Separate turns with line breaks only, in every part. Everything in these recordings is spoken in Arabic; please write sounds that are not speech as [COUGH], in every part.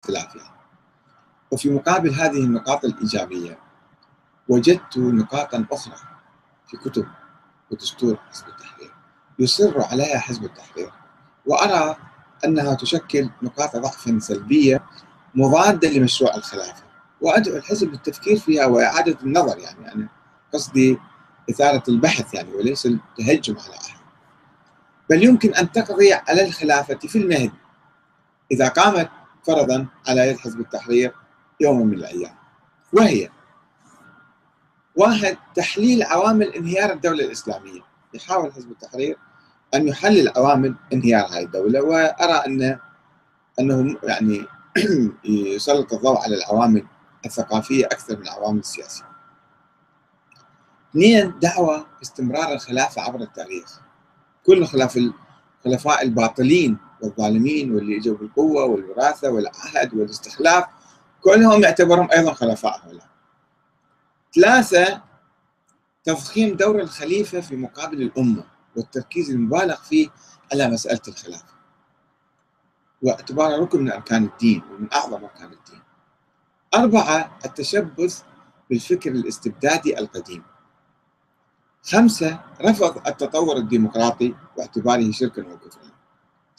اختلاف يعني. وفي مقابل هذه النقاط الإيجابية وجدت نقاطا أخرى في كتب ودستور حزب التحرير. يصر عليها حزب التحرير. وأرى أنها تشكل نقاط ضعف سلبية مضادة لمشروع الخلافة. وأدعو الحزب للتفكير فيها وإعادة النظر يعني أنا قصدي إثارة البحث يعني وليس التهجم على أحد. بل يمكن أن تقضي على الخلافة في المهد. إذا قامت فرضا على يد حزب التحرير يوم من الأيام. وهي واحد تحليل عوامل انهيار الدولة الإسلامية. يحاول حزب التحرير أن يحلل عوامل انهيار هذه الدولة وأرى أن أنه يعني [CLEARS THROAT] يسلط الضوء على العوامل الثقافية أكثر من العوامل السياسية. اثنين دعوة استمرار الخلافة عبر التاريخ. كل خلاف الخلفاء الباطلين والظالمين واللي إجوا بالقوة والوراثة والعهد والاستخلاف كلهم يعتبرهم أيضا خلفاء هؤلاء. ثلاثة تضخيم دور الخليفة في مقابل الأمة والتركيز المبالغ فيه على مسألة الخلافة واعتبارها ركن من أركان الدين ومن أعظم أركان الدين. أربعة التشبث بالفكر الاستبدادي القديم. خمسة رفض التطور الديمقراطي باعتباره شركا وكفرا.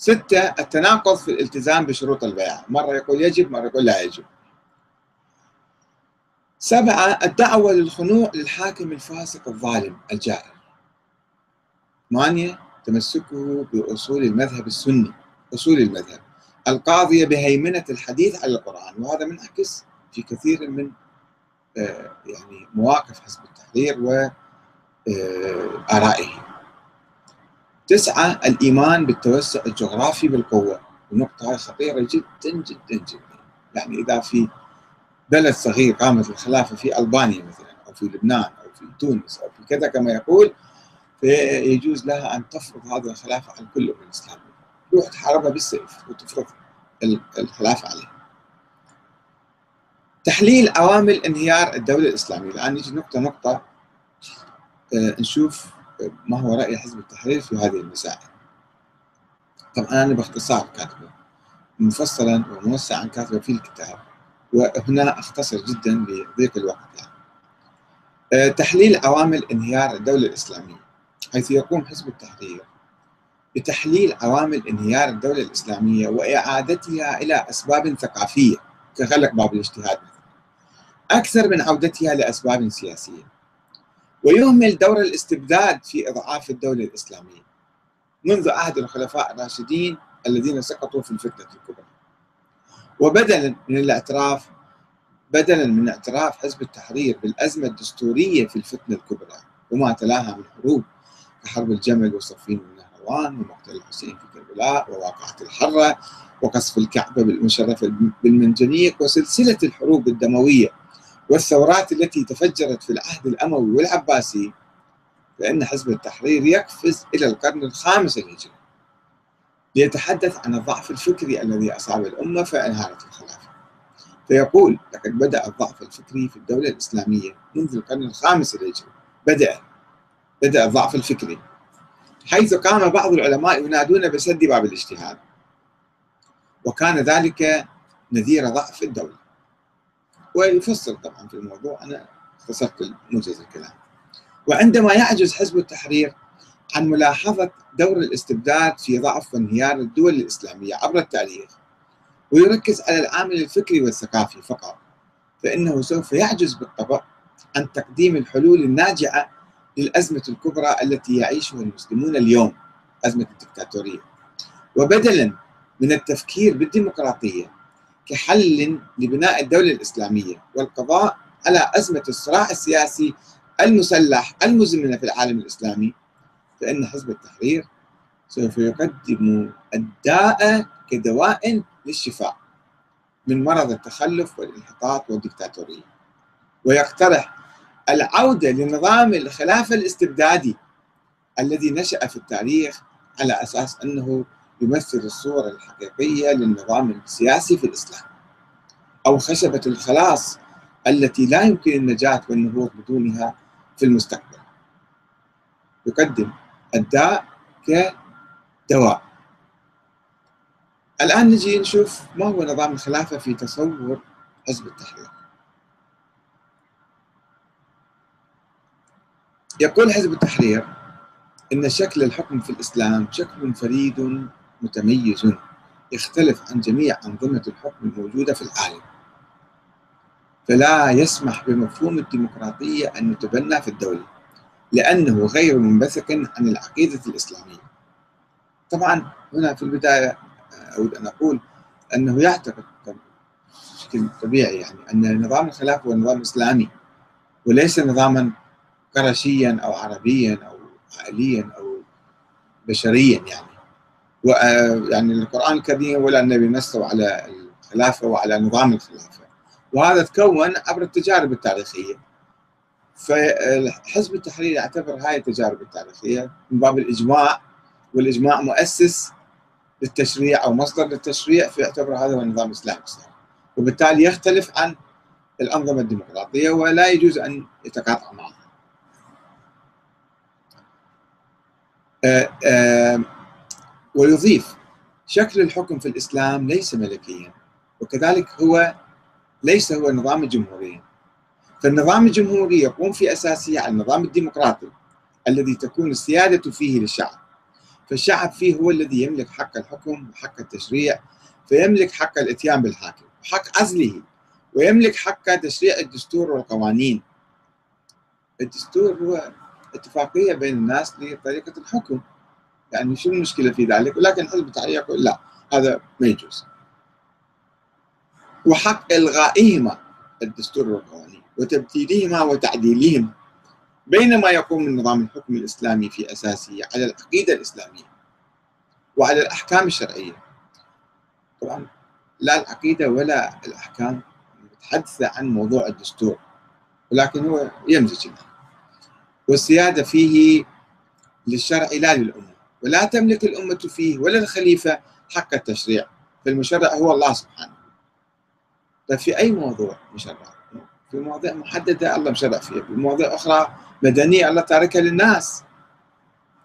ستة التناقض في الالتزام بشروط البيعة مرة يقول يجب مرة يقول لا يجب. سبعة الدعوة للخنوع للحاكم الفاسق الظالم الجائر. ثمانية تمسكه بأصول المذهب السني أصول المذهب. القاضية بهيمنة الحديث على القرآن وهذا منعكس في كثير من آه، يعني مواقف حزب التحرير وآرائه آه، تسعة الإيمان بالتوسع الجغرافي بالقوة. ونقطة خطيرة جدا جدا جدا. يعني إذا في بلد صغير قامت الخلافة في ألبانيا مثلا أو في لبنان أو في تونس أو في كذا كما يقول فيجوز لها أن تفرض هذه الخلافة على كل الأمة الإسلامية تروح تحاربها بالسيف وتفرض الخلافة عليها. تحليل عوامل انهيار الدولة الإسلامية. الآن نجي نقطة نقطة آه، نشوف ما هو رأي حزب التحرير في هذه المسائل؟ طبعا أنا باختصار كاتبه. مفصلا وموسعا كاتبه في الكتاب. وهنا أختصر جدا لضيق الوقت يعني. آه، تحليل عوامل انهيار الدولة الإسلامية. حيث يقوم حزب التحرير بتحليل عوامل انهيار الدولة الإسلامية وإعادتها إلى أسباب ثقافية كغلق باب الاجتهاد أكثر من عودتها لأسباب سياسية. ويهمل دور الاستبداد في إضعاف الدولة الإسلامية. منذ عهد الخلفاء الراشدين الذين سقطوا في الفتنة الكبرى. وبدلا من الاعتراف بدلا من اعتراف حزب التحرير بالأزمة الدستورية في الفتنة الكبرى وما تلاها من حروب كحرب الجمل وصفين والنهروان ومقتل الحسين في كربلاء وواقعة الحرة وقصف الكعبة بالمشرفة بالمنجنيق وسلسلة الحروب الدموية والثورات التي تفجرت في العهد الأموي والعباسي فإن حزب التحرير يقفز إلى القرن الخامس الهجري ليتحدث عن الضعف الفكري الذي أصاب الأمة فانهارت الخلافة. فيقول لقد بدأ الضعف الفكري في الدولة الإسلامية منذ القرن الخامس الهجري. بدأ بدأ الضعف الفكري حيث قام بعض العلماء ينادون بسد باب الاجتهاد. وكان ذلك نذير ضعف الدولة. ويفصل طبعا في الموضوع. أنا اختصرت موجز الكلام. وعندما يعجز حزب التحرير عن ملاحظة دور الاستبداد في ضعف وانهيار الدول الإسلامية عبر التاريخ ويركز على العامل الفكري والثقافي فقط فإنه سوف يعجز بالطبع عن تقديم الحلول الناجعة للأزمة الكبرى التي يعيشها المسلمون اليوم أزمة الدكتاتورية. وبدلا من التفكير بالديمقراطية كحل لبناء الدولة الإسلامية والقضاء على أزمة الصراع السياسي المسلح المزمنة في العالم الإسلامي فإن حزب التحرير سوف يقدم الداء كدواء للشفاء من مرض التخلف والانحطاط والدكتاتورية. ويقترح العودة لنظام الخلافة الاستبدادي الذي نشأ في التاريخ على أساس أنه يمثل الصورة الحقيقية للنظام السياسي في الإسلام أو خشبة الخلاص التي لا يمكن النجاة والنهوض بدونها في المستقبل. يقدم الداء كدواء. الآن نجي نشوف ما هو نظام الخلافة في تصور حزب التحرير. يقول حزب التحرير إن شكل الحكم في الإسلام شكل فريد متميز يختلف عن جميع أنظمة الحكم الموجودة في العالم. فلا يسمح بمفهوم الديمقراطية أن يتبنى في الدولة لأنه غير منبثق عن العقيدة الإسلامية. طبعا هنا في البداية أود أن أقول أنه يعتقد بشكل طبيعي يعني أن نظام الخلافة هو نظام إسلامي وليس نظاما قرشيا أو عربيا أو عائليا أو بشريا يعني. يعني القرآن الكريم ولا النبي نصوا على الخلافة وعلى نظام الخلافة. وهذا تكون عبر التجارب التاريخية. فحزب التحرير يعتبر هاي التجارب التاريخية من باب الإجماع والإجماع مؤسس للتشريع أو مصدر للتشريع فيعتبر هذا هو النظام الإسلامي وبالتالي يختلف عن الأنظمة الديمقراطية ولا يجوز أن يتقاطع معها. آه، آه، ويضيف شكل الحكم في الإسلام ليس ملكيا وكذلك هو ليس هو نظام الجمهورية. فالنظام الجمهوري يقوم في أساسه على النظام الديمقراطي الذي تكون السيادة فيه للشعب. فالشعب فيه هو الذي يملك حق الحكم وحق التشريع فيملك حق الإتيان بالحاكم وحق عزله ويملك حق تشريع الدستور والقوانين. الدستور هو اتفاقية بين الناس لطريقة الحكم. يعني شو المشكلة في ذلك؟ ولكن حزب التحرير يقول لا هذا ما يجوز. وحق إلغائهما الدستور والقوانين وتبديلهما وتعديلهما بينما يقوم النظام الحكم الإسلامي في أساسه على العقيدة الإسلامية وعلى الأحكام الشرعية. طبعا لا العقيدة ولا الأحكام متحدثة عن موضوع الدستور ولكن هو يمزج والسيادة فيه للشرع لا للأمة. ولا تملك الأمة فيه ولا الخليفة حق التشريع فالمشرع هو الله سبحانه. طيب في أي موضوع مشرع؟ في مواضيع محددة الله مشرع فيها. في مواضيع أخرى مدنية الله تاركها للناس.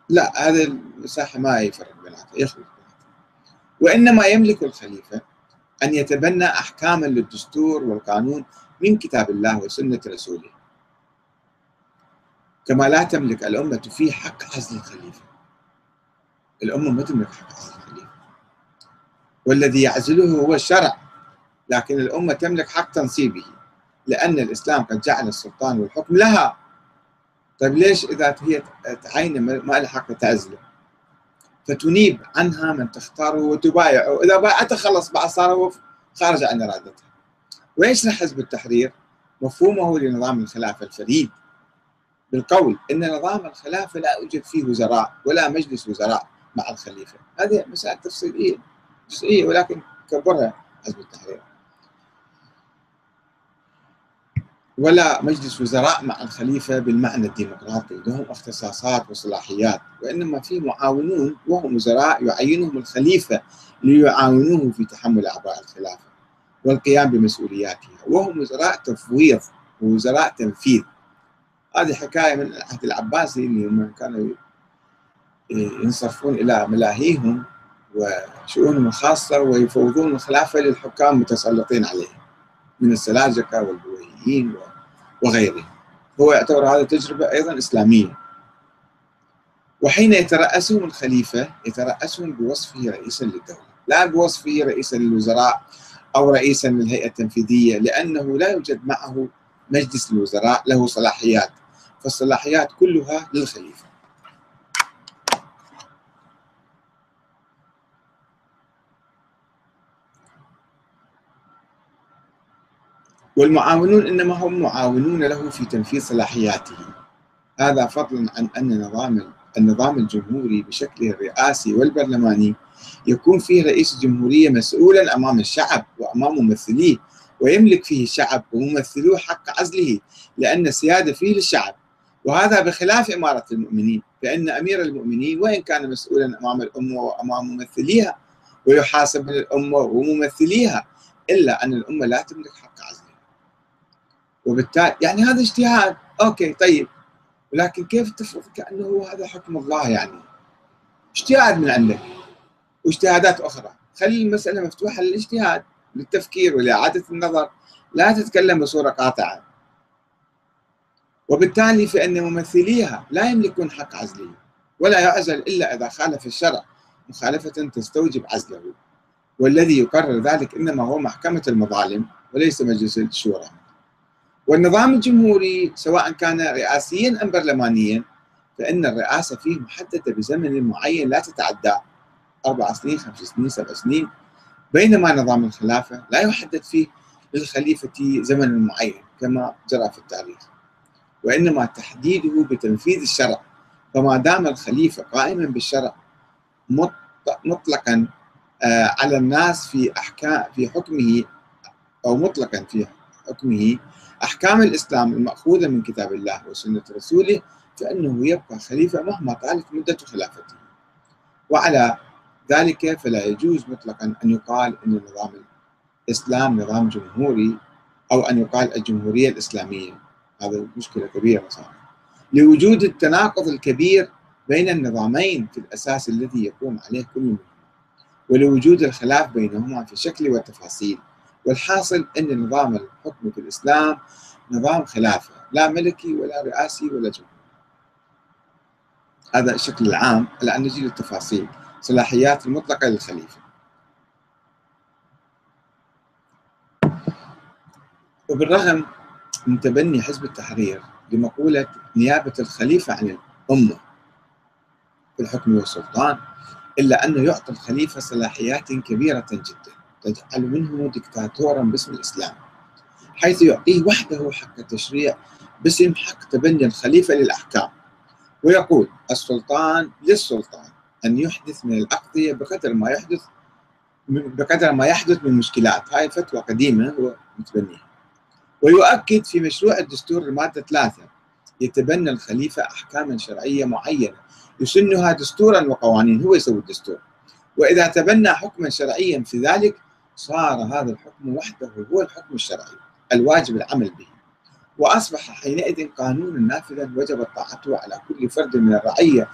لا هذه المساحة ما يفرق بيناتها يخلط وإنما يملك الخليفة أن يتبنى أحكاما للدستور والقانون من كتاب الله وسنة رسوله. كما لا تملك الأمة فيه حق عزل الخليفة. الأمة ما تملك حق الخليفة والذي يعزله هو الشرع لكن الأمة تملك حق تنصيبه لأن الإسلام قد جعل السلطان والحكم لها. طيب ليش إذا هي تعين ما لها حق تعزله؟ فتنيب عنها من تختاره وتبايعه. وإذا بايعته خلص بعد صار خارج عن إرادتها. ويشرح حزب التحرير مفهومه لنظام الخلافة الفريد. بالقول إن نظام الخلافة لا يوجد فيه وزراء ولا مجلس وزراء. مع الخليفة، هذه مسائل تفصيلية جزئيه ولكن كبرها حزب التحرير. ولا مجلس وزراء مع الخليفة بالمعنى الديمقراطي لهم اختصاصات وصلاحيات وإنما في معاونون وهم وزراء يعينهم الخليفة ليعاونوه في تحمل اعباء الخلافة والقيام بمسؤولياتها. وهم وزراء تفويض ووزراء تنفيذ. هذه حكاية من العهد العباسي اللي هم كانوا ينصرفون إلى ملاهيهم وشؤونهم الخاصة ويفوضون الخلافة للحكام المتسلطين عليهم من السلاجقة والبويهيين وغيرهم. هو يعتبر هذه تجربة أيضا إسلامية. وحين يترأسهم الخليفة يترأسهم بوصفه رئيسا للدولة. لا بوصفه رئيسا للوزراء أو رئيسا للهيئة التنفيذية لأنه لا يوجد معه مجلس الوزراء له صلاحيات فالصلاحيات كلها للخليفة. والمعاونون إنما هم معاونون له في تنفيذ صلاحياته. هذا فضلا عن أن نظام النظام الجمهوري بشكله الرئاسي والبرلماني يكون فيه رئيس الجمهوريه مسؤولا أمام الشعب وأمام ممثليه ويملك فيه الشعب وممثلوه حق عزله لأن السياده فيه للشعب. وهذا بخلاف إمارة المؤمنين فإن أمير المؤمنين وإن كان مسؤولا أمام الأمة وأمام ممثليها ويحاسب الأمة وممثليها إلا أن الأمة لا تملك حق عزله. وبالتالي يعني هذا اجتهاد. أوكي طيب. ولكن كيف تفرض كأنه هذا حكم الله يعني؟ اجتهاد من عندك واجتهادات أخرى. خلي المسألة مفتوحة للاجتهاد للتفكير ولإعادة النظر. لا تتكلم بصورة قاطعة. وبالتالي فإن ممثليها لا يملكون حق عزله ولا يعزل إلا إذا خالف الشرع. مخالفة تستوجب عزله. والذي يقرر ذلك إنما هو محكمة المظالم وليس مجلس الشورى. والنظام الجمهوري سواء كان رئاسيا أم برلمانيا فإن الرئاسة فيه محددة بزمن معين لا تتعدى أربع سنين خمس سنين سبع سنين. بينما نظام الخلافة لا يحدد فيه للخليفة زمن معين كما جرى في التاريخ. وإنما تحديده بتنفيذ الشرع. فما دام الخليفة قائما بالشرع مطلقا آه، على الناس في أحكام في حكمه أو مطلقا في حكمه أحكام الإسلام المأخوذة من كتاب الله وسنة رسوله فإنه يبقى خليفة مهما طالت مدة خلافته. وعلى ذلك فلا يجوز مطلقا أن يقال أن نظام الإسلام نظام جمهوري أو أن يقال الجمهورية الإسلامية. هذا مشكلة كبيرة صار لوجود التناقض الكبير بين النظامين في الأساس الذي يقوم عليه كل منهما ولوجود الخلاف بينهما في الشكل والتفاصيل والحاصل أن نظام الحكم في الإسلام نظام خلافة لا ملكي ولا رئاسي ولا جمهوري. هذا الشكل العام الآن نجي للتفاصيل صلاحيات المطلقة للخليفة. وبالرغم من تبني حزب التحرير لمقولة نيابة الخليفة عن الأمة في الحكم والسلطان إلا أنه يعطي الخليفة صلاحيات كبيرة جدا. تجعل منه دكتاتورا باسم الإسلام حيث يعطيه وحده حق التشريع باسم حق تبني الخليفة للأحكام ويقول السلطان للسلطان أن يحدث من الأقضية بقدر ما يحدث بقدر ما يحدث من مشكلات. هاي فتوى قديمة هو متبنيها. ويؤكد في مشروع الدستور المادة ثلاثة يتبنى الخليفة أحكاما شرعية معينة يسنها دستورا وقوانين هو يسوي الدستور. وإذا تبنى حكما شرعيا في ذلك صار هذا الحكم وحده هو الحكم الشرعي الواجب العمل به. وأصبح حينئذ قانونا نافذا وجب طاعته على كل فرد من الرعية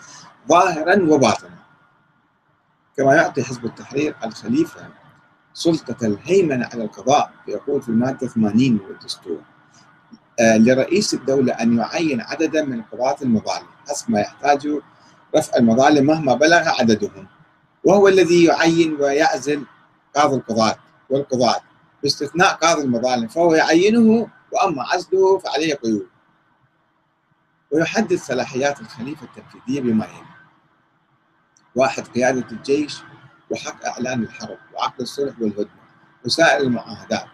ظاهرا وباطنا. كما يعطي حزب التحرير الخليفة سلطة الهيمنة على القضاء يقول في المادة 80 من الدستور آه لرئيس الدولة أن يعين عددا من قضاة المظالم حسب ما يحتاجه رفع المظالم مهما بلغ عددهم. وهو الذي يعين ويعزل قاضي القضاة والقضاة باستثناء قاضي المظالم فهو يعينه وأما عزله فعليه قيود. ويحدد صلاحيات الخليفة التنفيذية بما يلي. واحد قيادة الجيش وحق إعلان الحرب وعقد الصلح والهدنة وسائر المعاهدات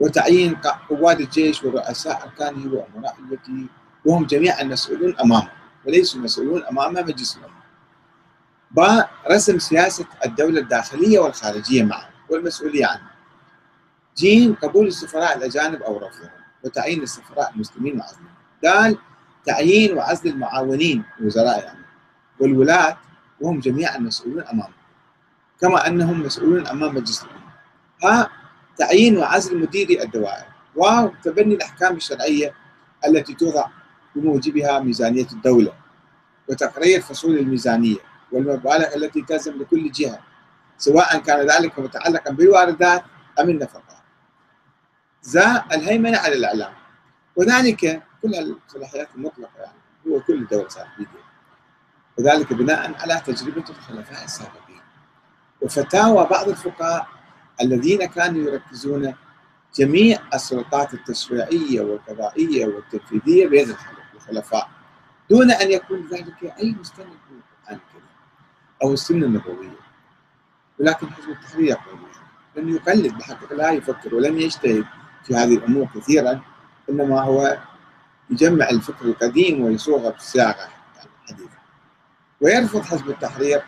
وتعيين قوات الجيش ورؤساء أركانه وأمراء التي وهم جميعا مسؤولون أمامه وليسوا مسؤولون أمام مجلس الأمة رسم سياسة الدولة الداخلية والخارجية معا والمسؤولية عنها. جيم قبول السفراء الأجانب أو رفضهم وتعيين السفراء المسلمين وعزلهم دال تعيين وعزل المعاونين وزراء يعني. والولاة وهم جميعا مسؤولون أمامه كما أنهم مسؤولون أمام مجلس الأمة ها تعيين وعزل مديري الدوائر. واو تبني الأحكام الشرعية التي توضع بموجبها ميزانية الدولة. وتقرير فصول الميزانية. والمبالغ التي تلزم لكل جهة سواء كان ذلك متعلقا بالواردات أم النفقات. زا الهيمنة على الإعلام. وذلك كل الصلاحيات المطلقة يعني هو كل صار بيدها وذلك بناء على تجربة الخلفاء السابقين. وفتاوى بعض الفقهاء الذين كانوا يركزون جميع السلطات التشريعية والقضائية والتنفيذية بيد الخلفاء دون أن يكون ذلك أي مستند من القرآن. أو السنة النبوية. ولكن حزب التحرير لم يقلد بحق لا يفكر ولم يجتهد في هذه الأمور كثيرا إنما هو يجمع الفكر القديم ويصوغه بصياغة حديثة ويرفض حزب التحرير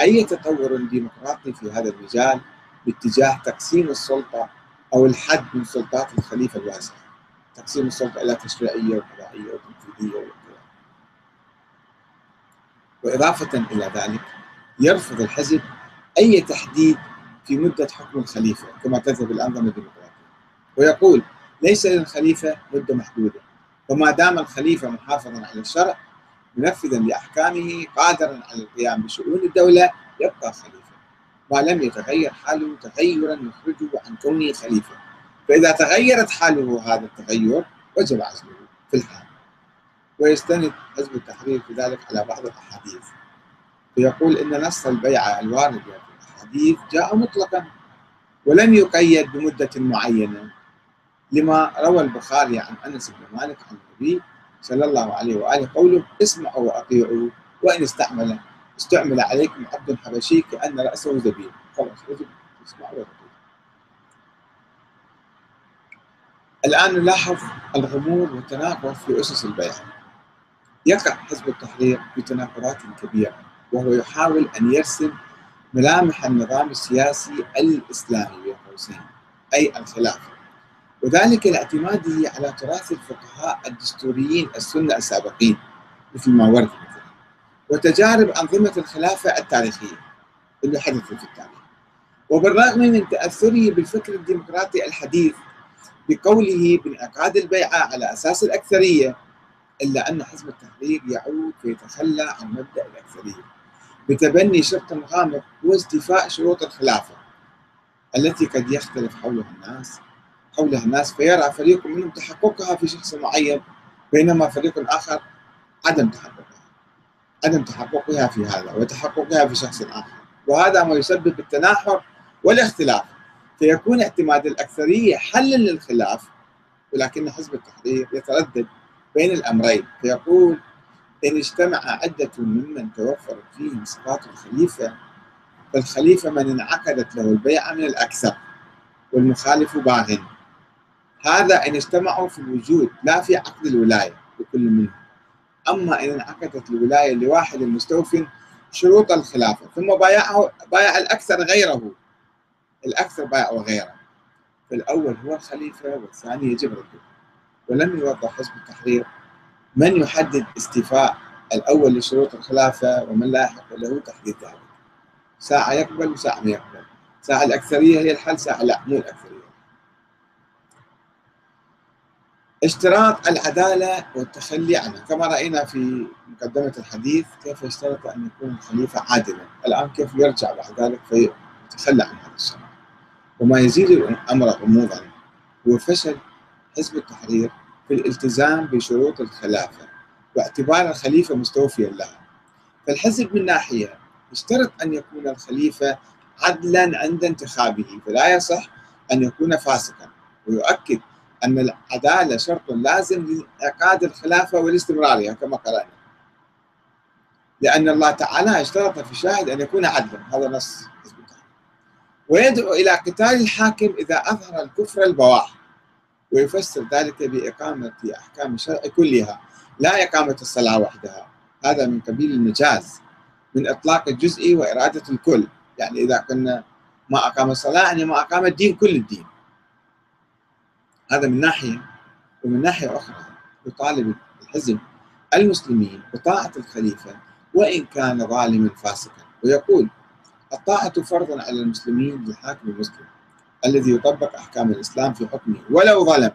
أي تطور ديمقراطي في هذا المجال باتجاه تقسيم السلطة أو الحد من سلطات الخليفة الواسع. تقسيم السلطة إلى تشريعية وقضائية وتنفيذية وإضافة إلى ذلك يرفض الحزب أي تحديد في مدة حكم الخليفة كما تذهب الأنظمة الديمقراطية. ويقول ليس للخليفة مدة محدودة وما دام الخليفة محافظا على الشرع منفذا لأحكامه قادرا على القيام بشؤون الدولة يبقى خليفة. ما لم يتغير حاله تغيرا يخرجه عن كونه خليفة. فإذا تغيرت حاله هذا التغير وجب عزله في الحال. ويستند حزب التحرير في ذلك على بعض الأحاديث. فيقول إن نص البيعة الوارد في الأحاديث جاء مطلقا ولم يقيد بمدة معينة لما روى البخاري عن أنس بن مالك عن النبي صلى الله عليه وآله قوله اسمعوا وأطيعوا وإن استعمل استعمل عليكم عبد حبشي كأن رأسه زبيب. خلاص يجب تسمعوا وأطيعوا. الآن نلاحظ الغموض والتناقض في أسس البيعة يقع حزب التحرير في تناقضات كبيرة وهو يحاول أن يرسم ملامح النظام السياسي الإسلامي بين قوسين أي الخلافة وذلك لاعتماده على تراث الفقهاء الدستوريين السنة السابقين مثل ما ورد مثلا. وتجارب أنظمة الخلافة التاريخية اللي حدثت في التاريخ. وبالرغم من تأثره بالفكر الديمقراطي الحديث بقوله بانعقاد البيعة على أساس الأكثرية إلا أن حزب التحرير يعود ويتخلى عن مبدأ الأكثرية بتبني شرط غامض هو استيفاء شروط الخلافة التي قد يختلف حولها الناس حولها الناس فيرى فريق منهم تحققها في شخص معين بينما فريق آخر عدم تحققها عدم تحققها في هذا وتحققها في شخص آخر وهذا ما يسبب التناحر والاختلاف. فيكون اعتماد الأكثرية حلا للخلاف ولكن حزب التحرير يتردد بين الأمرين. فيقول إن اجتمع عدة ممن توفرت فيهم صفات الخليفة فالخليفة من انعقدت له البيعة من الأكثر والمخالف باغ. هذا إن اجتمعوا في الوجود لا في عقد الولاية لكل منهم. أما إن انعقدت الولاية لواحد مستوف شروط الخلافة ثم بايعه بايع الأكثر غيره. الأكثر بايع غيره فالأول هو الخليفة والثاني يجب رده. ولم يوضح حزب التحرير من يحدد استيفاء الأول لشروط الخلافة ومن لا يحق له تحديد ذلك. ساعة يقبل وساعة ما يقبل. ساعة الأكثرية هي الحل ساعة لا مو الأكثرية. اشتراط العدالة والتخلي عنها. كما رأينا في مقدمة الحديث كيف اشترط أن يكون الخليفة عادلا. الآن كيف يرجع بعد ذلك فيتخلى عن هذا الشرط. وما يزيد الأمر غموضا. هو فشل حزب التحرير في الالتزام بشروط الخلافة واعتبار الخليفة مستوفيا لها فالحزب من ناحية يشترط أن يكون الخليفة عدلا عند انتخابه فلا يصح أن يكون فاسقا. ويؤكد أن العدالة شرط لازم لإعقاد الخلافة والاستمرارية كما قرأنا. لأن الله تعالى اشترط في الشاهد أن يكون عدلا هذا نص ويدعو إلى قتال الحاكم إذا أظهر الكفر البواح. ويفسر ذلك بإقامة أحكام الشرع كلها لا إقامة الصلاة وحدها. هذا من قبيل المجاز من إطلاق الجزء وإرادة الكل. يعني إذا كنا ما أقام الصلاة يعني ما أقام الدين كل الدين. هذا من ناحية ومن ناحية أخرى يطالب الحزب المسلمين بطاعة الخليفة وإن كان ظالما فاسقا ويقول الطاعة فرض على المسلمين للحاكم المسلم. الذي يطبق أحكام الإسلام في حكمه. ولو ظلم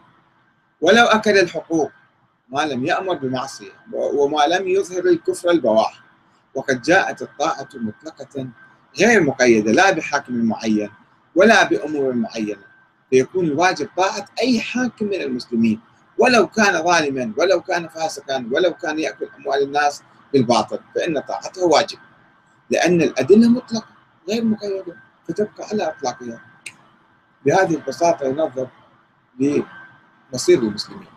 ولو أكل الحقوق ما لم يأمر بمعصية وما لم يظهر الكفر البواح وقد جاءت الطاعة مطلقة غير مقيدة لا بحاكم معين ولا بأمور معينة. فيكون الواجب طاعة أي حاكم من المسلمين ولو كان ظالما ولو كان فاسقا ولو كان يأكل أموال الناس بالباطل فإن طاعته واجب لأن الأدلة مطلقة غير مقيدة فتبقى على إطلاقها. بهذه البساطة ينظر لمصير المسلمين.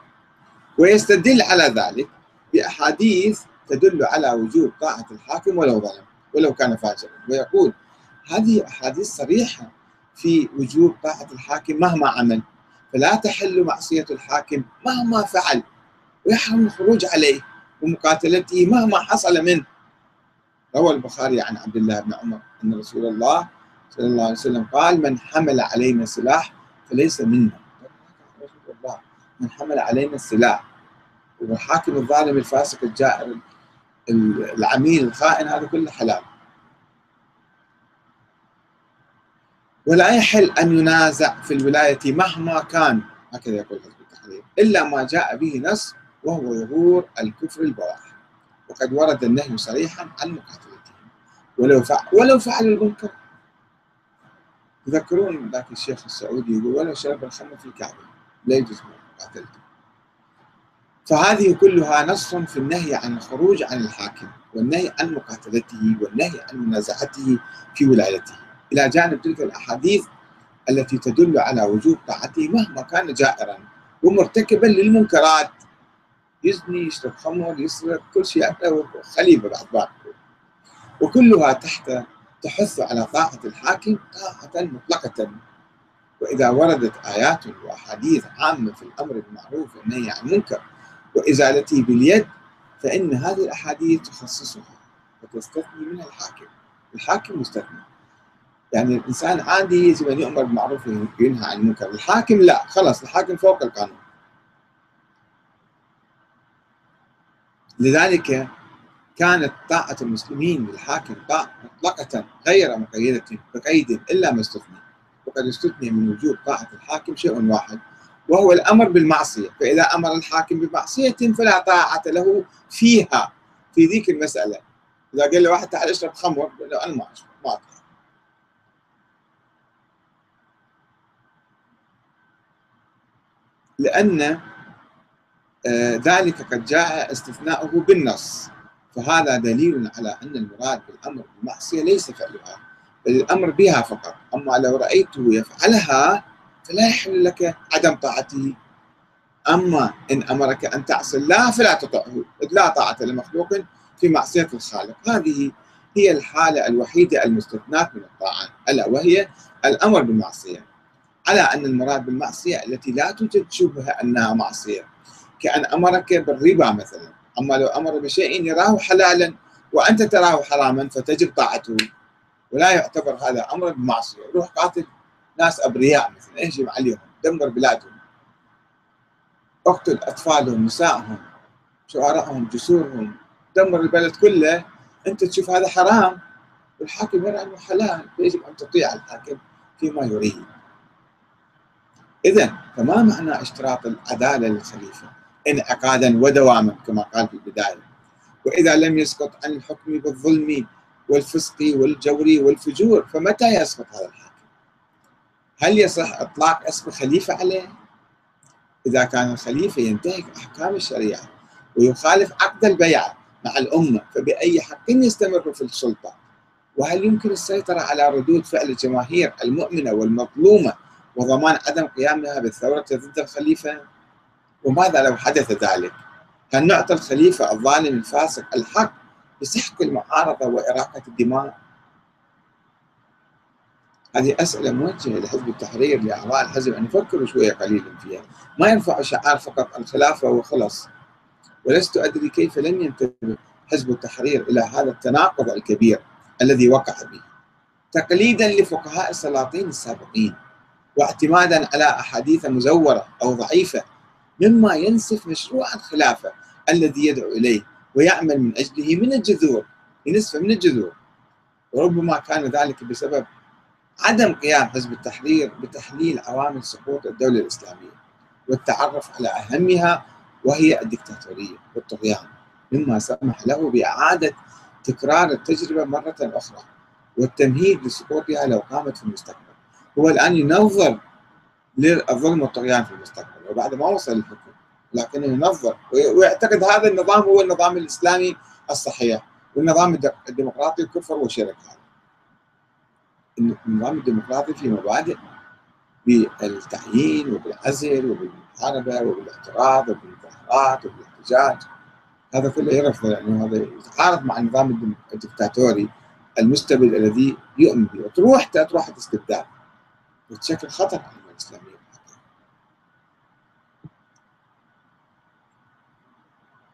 ويستدل على ذلك بأحاديث تدل على وجوب طاعة الحاكم ولو ظلم ولو كان فاجرا. ويقول هذه أحاديث صريحة في وجوب طاعة الحاكم مهما عمل فلا تحل معصية الحاكم مهما فعل ويحرم الخروج عليه ومقاتلته مهما حصل منه. روى البخاري عن عبد الله بن عمر أن رسول الله صلى الله عليه وسلم. قال من حمل علينا سلاح فليس منا. من حمل علينا السلاح والحاكم الظالم الفاسق الجائر العميل الخائن هذا كله حلال. ولا يحل أن ينازع في الولاية مهما كان. هكذا يقول حزب التحرير. إلا ما جاء به نص وهو ظهور الكفر البواح وقد ورد النهي صريحا عن مقاتلتهم. ولو فعل ولو فعل المنكر. يذكرون ذاك الشيخ السعودي يقول ولو شرب الخمر في الكعبة لا يجوز قاتلته. فهذه كلها نص في النهي عن الخروج عن الحاكم والنهي عن مقاتلته والنهي عن منازعته في ولايته إلى جانب تلك الأحاديث التي تدل على وجوب طاعته مهما كان جائرا ومرتكبا للمنكرات. يزني يشرب خمر يسرق كل شيء خليفة بعد بعد وكلها تحت تحث على طاعة الحاكم طاعة مطلقة. وإذا وردت آيات وأحاديث عامة في الأمر بالمعروف والنهي عن المنكر وإزالته باليد فإن هذه الأحاديث تخصصها وتستثني منها الحاكم. الحاكم مستثنى. يعني الإنسان عادي يجب أن يؤمر بالمعروف وينهى عن المنكر. الحاكم لا. خلاص الحاكم فوق القانون. لذلك كانت طاعة المسلمين للحاكم طاعة مطلقة غير مقيدة بقيد إلا ما استثني. وقد استثني من وجوب طاعة الحاكم شيء واحد وهو الأمر بالمعصية. فإذا أمر الحاكم بمعصية فلا طاعة له فيها. في ذيك المسألة إذا قال له واحد تعال اشرب خمر له أنا ما أشرب ما أطلع لأن آه، ذلك قد جاء استثناؤه بالنص. فهذا دليل على أن المراد بالأمر بالمعصية ليس فعلها بل الأمر بها فقط. أما لو رأيته يفعلها فلا يحل لك عدم طاعته. أما إن أمرك أن تعصي الله فلا تطعه. لا طاعة لمخلوق في معصية الخالق. هذه هي الحالة الوحيدة المستثناة من الطاعة. ألا وهي الأمر بالمعصية. على أن المراد بالمعصية التي لا توجد شبهة أنها معصية. كأن أمرك بالربا مثلا. أما لو أمر بشيء يراه حلالا وأنت تراه حراما فتجب طاعته. ولا يعتبر هذا أمر بمعصية. روح قاتل ناس أبرياء مثلا. اهجم عليهم؟ دمر بلادهم. اقتل أطفالهم نسائهم شعراءهم جسورهم. دمر البلد كله. أنت تشوف هذا حرام. والحاكم يرى أنه حلال. فيجب أن تطيع الحاكم فيما يريد. إذا فما معنى اشتراط العدالة للخليفة؟ انعقادا ودواما كما قال في البداية. وإذا لم يسقط عن الحكم بالظلم والفسق والجور والفجور فمتى يسقط هذا الحاكم؟ هل يصح إطلاق اسم خليفة عليه؟ إذا كان الخليفة ينتهك أحكام الشريعة ويخالف عقد البيعة مع الأمة فبأي حق يستمر في السلطة؟ وهل يمكن السيطرة على ردود فعل الجماهير المؤمنة والمظلومة وضمان عدم قيامها بالثورة ضد الخليفة؟ وماذا لو حدث ذلك؟ هل نعطي الخليفة الظالم الفاسق الحق بسحق المعارضة وإراقة الدماء. هذه أسئلة موجهة لحزب التحرير لأعضاء الحزب. أن يفكروا شوية قليلا فيها. ما ينفع شعار فقط الخلافة وخلص. ولست أدري كيف لم ينتبه حزب التحرير إلى هذا التناقض الكبير الذي وقع به. تقليدا لفقهاء السلاطين السابقين واعتمادا على أحاديث مزورة أو ضعيفة مما ينسف مشروع الخلافة الذي يدعو إليه ويعمل من أجله من الجذور ينسف من الجذور. وربما كان ذلك بسبب عدم قيام حزب التحرير بتحليل عوامل سقوط الدولة الإسلامية والتعرف على أهمها وهي الدكتاتورية والطغيان مما سمح له بإعادة تكرار التجربة مرة أخرى والتمهيد لسقوطها لو قامت في المستقبل. هو الآن ينظر للظلم والطغيان في المستقبل. وبعد ما وصل للحكم لكنه ينظر ويعتقد هذا النظام هو النظام الإسلامي الصحيح والنظام الديمقراطي كفر وشرك هذا. النظام الديمقراطي في مبادئ بالتعيين وبالعزل وبالمحاربة وبالاعتراض وبالمظاهرات وبالاحتجاج. هذا كله يرفض يعني هذا يتعارض مع النظام الدكتاتوري المستبد الذي يؤمن به. وتروح تروح استبداد وتشكل خطر على الاسلاميه